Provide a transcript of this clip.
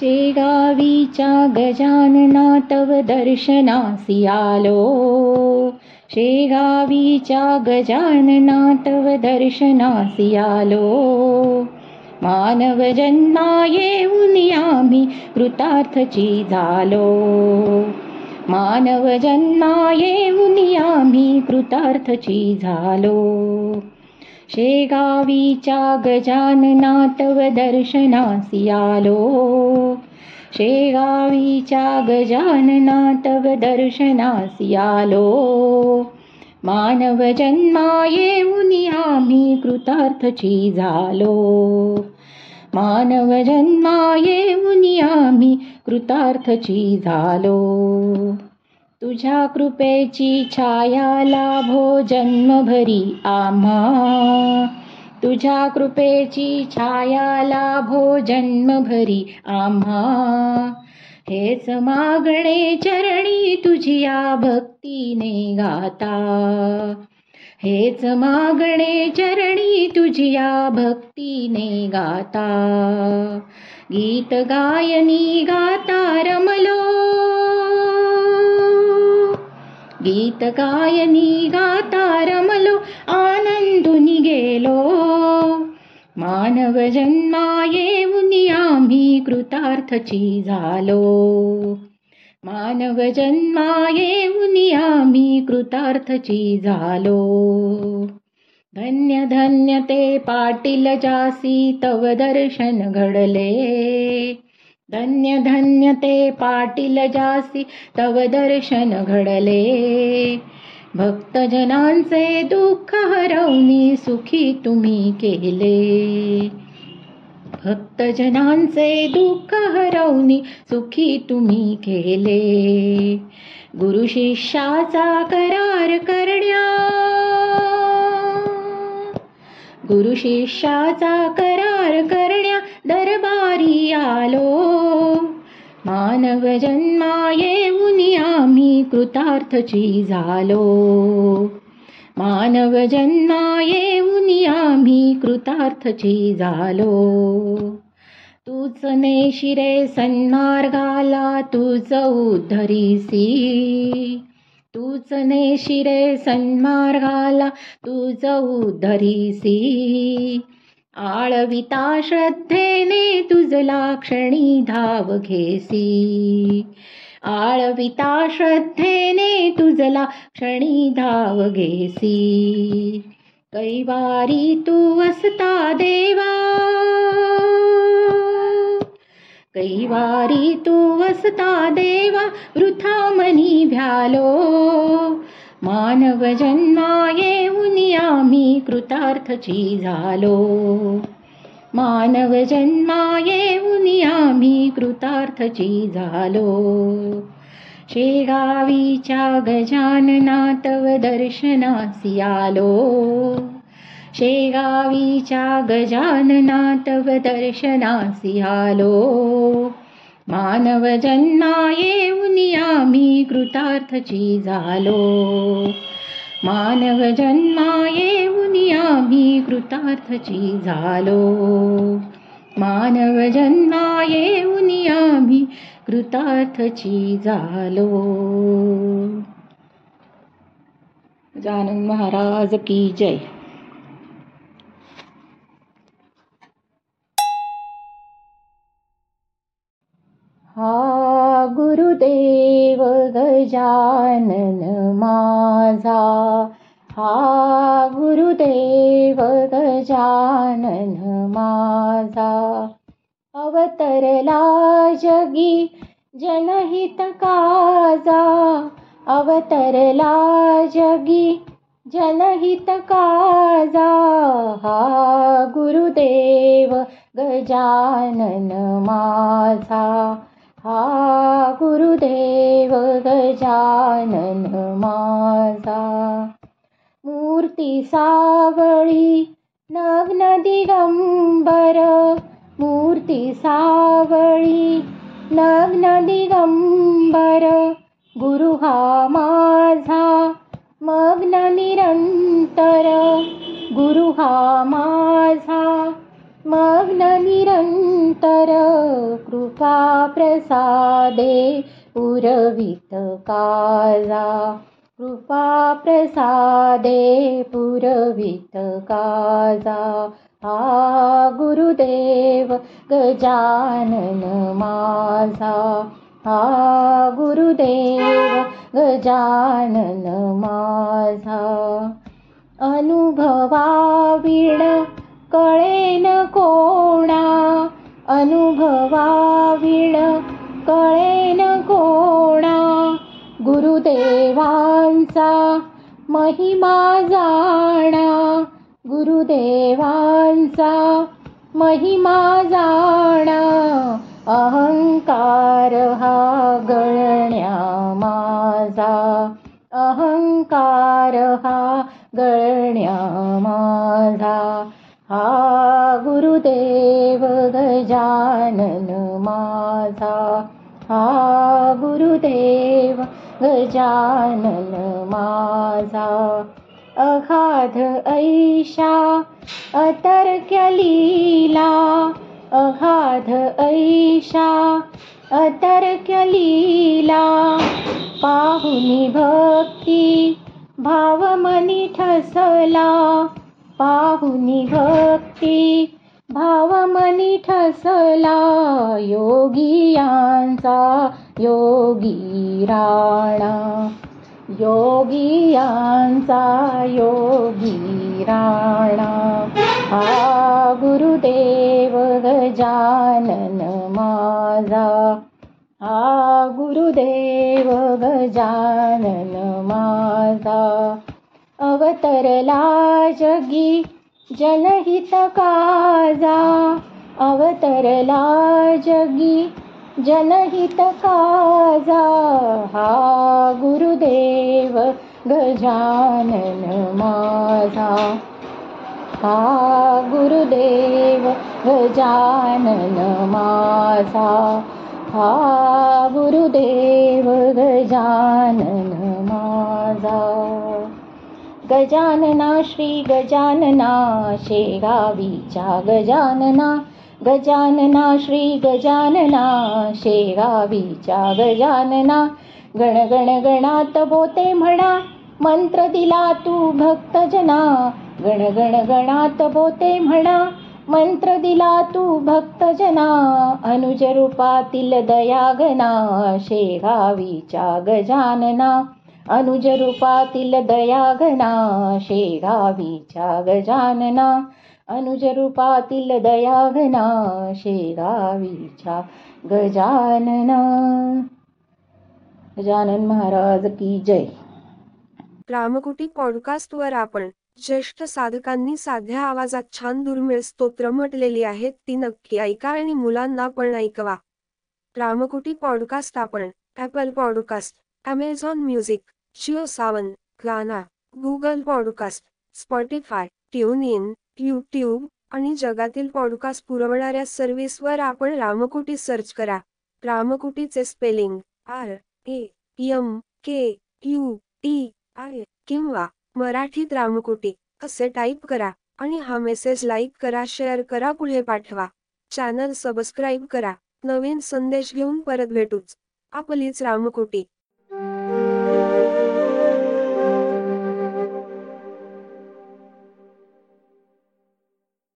शेगी गजानन दर्शनसिया लो शेग गजाननर्शनसिया लो मानव जन्ना यी कृतारी जालो मानव जन्ना युन्यामी कृतारीलो शेगी गजाननव दर्शनसिया लो शेगानर्शनसिया लो मानव जन्मा युन्यामी कृतारी जालो मा जन्मा युन्यामिी कृतारीलो तुझ्या कृपेची छाया लाभो जन्मभरी आम्हा. तुझ्या कृपेची छाया लाभो जन्मभरी आम्हा. हेच मागणे चरणी तुझिया भक्तीने गाता. हेच मागणे चरणी तुझिया भक्तीने गाता. गीत गायनी गाता रम गीत गायनी गाता रमलो आनंदुनी गेलो मानव जन्मा येऊन आम्ही कृतार्थची झालो। मानव जन्मा येऊन आम्ही कृतार्थची झालो। धन्य धन्य ते पाटील जासी तव दर्शन घडले। धन्य धन्य ते पाटील जासी तव दर्शन घडले. भक्तजनांचे दुःख हरवणी सुखी तुम्ही केले. भक्तजनांचे दुःख हरवणी सुखी तुम्ही केले. गुरु शिष्याचा करार करण्या. गुरु शिष्याचा करार करण्या. दरबारी आलो मानव जन्मा येऊन आम्ही कृतार्थची झालो मानव जन्मा येऊन आम्ही कृतार्थची झालो तूच नेशिरे सन्मार्गाला तूच उद्धरीसी तूच नेशिरे सन्मार्गाला तूच उद्धरीसी आळविता श्रद्धेने तुझला क्षणी धाव घेसी आळविता श्रद्धेने तुझला क्षणी धाव घेसी कैवारी तू असता देवा कैवारी तू असता देवा वृथा मनी भ्यालो मानव जन्मा येऊन आम्ही कृतार्थची झालो मानव जन्मा येऊन आम्ही कृतार्थची झालो शेगावीच्या गजानना तव दर्शनासी आलो शेगावीच्या गजानना तव दर्शनासी आलो मानव जन्मा येऊन कृतार्थची झालो. मानव जन्मा येऊन आम्ही कृतार्थची झालो. मानव जन्मा येऊन आम्ही कृतार्थची झालो. जानन महाराज की जय. हा गुरुदेव गजानन माझा. हा गुरुदेव गजानन माझा. अवतरला जगी जनहित काजा. अवतरला जगी जनहित काजा. हा गुरुदेव गजानन माझा. हा गुरुदेव गजानन माझा. मूर्ती सावळी नग्न दिगंबर. मूर्ती सावळी नग्न दिगंबर. गुरु हा माझा मग्न निरंतर. गुरु हा माझा. मग्ननिरन्तर कृपाप्रसादे कृपा कृपाप्रसादे पुरवित का गुरुदेव गजानन माझा का हा गुरुदेव गजानन मासा मा कोणा गुरुदेवांचा महिमा जाणा. गुरुदेवांचा महिमा जाणा. अहंकार हा गळण्या माझा. अहंकार हा गळण्या माझा. हा गुरुदेव गजानन माझा. हा गजानन माझा. अगाध ऐशा अतर्क्य लीला अगाध ऐशा अतर्क्य लीला पाहुनी भक्ती भावमनी ठसला. पाहुनी भक्ती भावमनी ठसला योगियांचा योगी राणा. योगियांचा योगी राणा. हा गुरुदेव गजानन माझा. हा गुरुदेव गजानन माझा. अवतरला जगी जनहित काजा अवतरला जगी। जनहित काजा हा गुरुदेव गजानन माझा। हा गुरुदेव गजानन माझा। हा गुरुदेव गजानन माझा गजानना श्री गजानना शेगावीच्या गजानना गजानना श्री गजानना शेगावीच्या गजानना. गण गण गणात बोते म्हणा मंत्र दिला तू भक्तजना. गण गण गणात बोते म्हणा मंत्र दिला तू भक्तजना. अनुज रूपातील दयागना शेगावीच्या गजानना. अनुज रूपातील दयाघना शेगावीच्या गजानना. अनुज रूपातील दयाघना शेगावीच्या गजानना. गजानन महाराज की जय. रामकुटी पॉडकास्टवर आपण ज्येष्ठ साधकांनी साध्या आवाजात छान दुर्मिळ स्तोत्र म्हटलेली आहेत ती नक्की ऐका आणि मुलांना पण ऐकवा. रामकुटी पॉडकास्ट आपण Apple podcast Amazon music Jio Saavn Gaana Google podcast Spotify TuneIn YouTube आणि जगातील पॉडकास्ट पुरवणाऱ्या सर्व्हिसवर आपण रामकुटी सर्च करा. रामकुटीचे spelling R A M K U T I किंवा मराठीत रामकुटी असे टाईप करा आणि हा मेसेज लाईक करा शेअर करा पुढे पाठवा. चॅनल सबस्क्राईब करा. नवीन संदेश घेऊन परत भेटूच. आपलीच रामकुटी.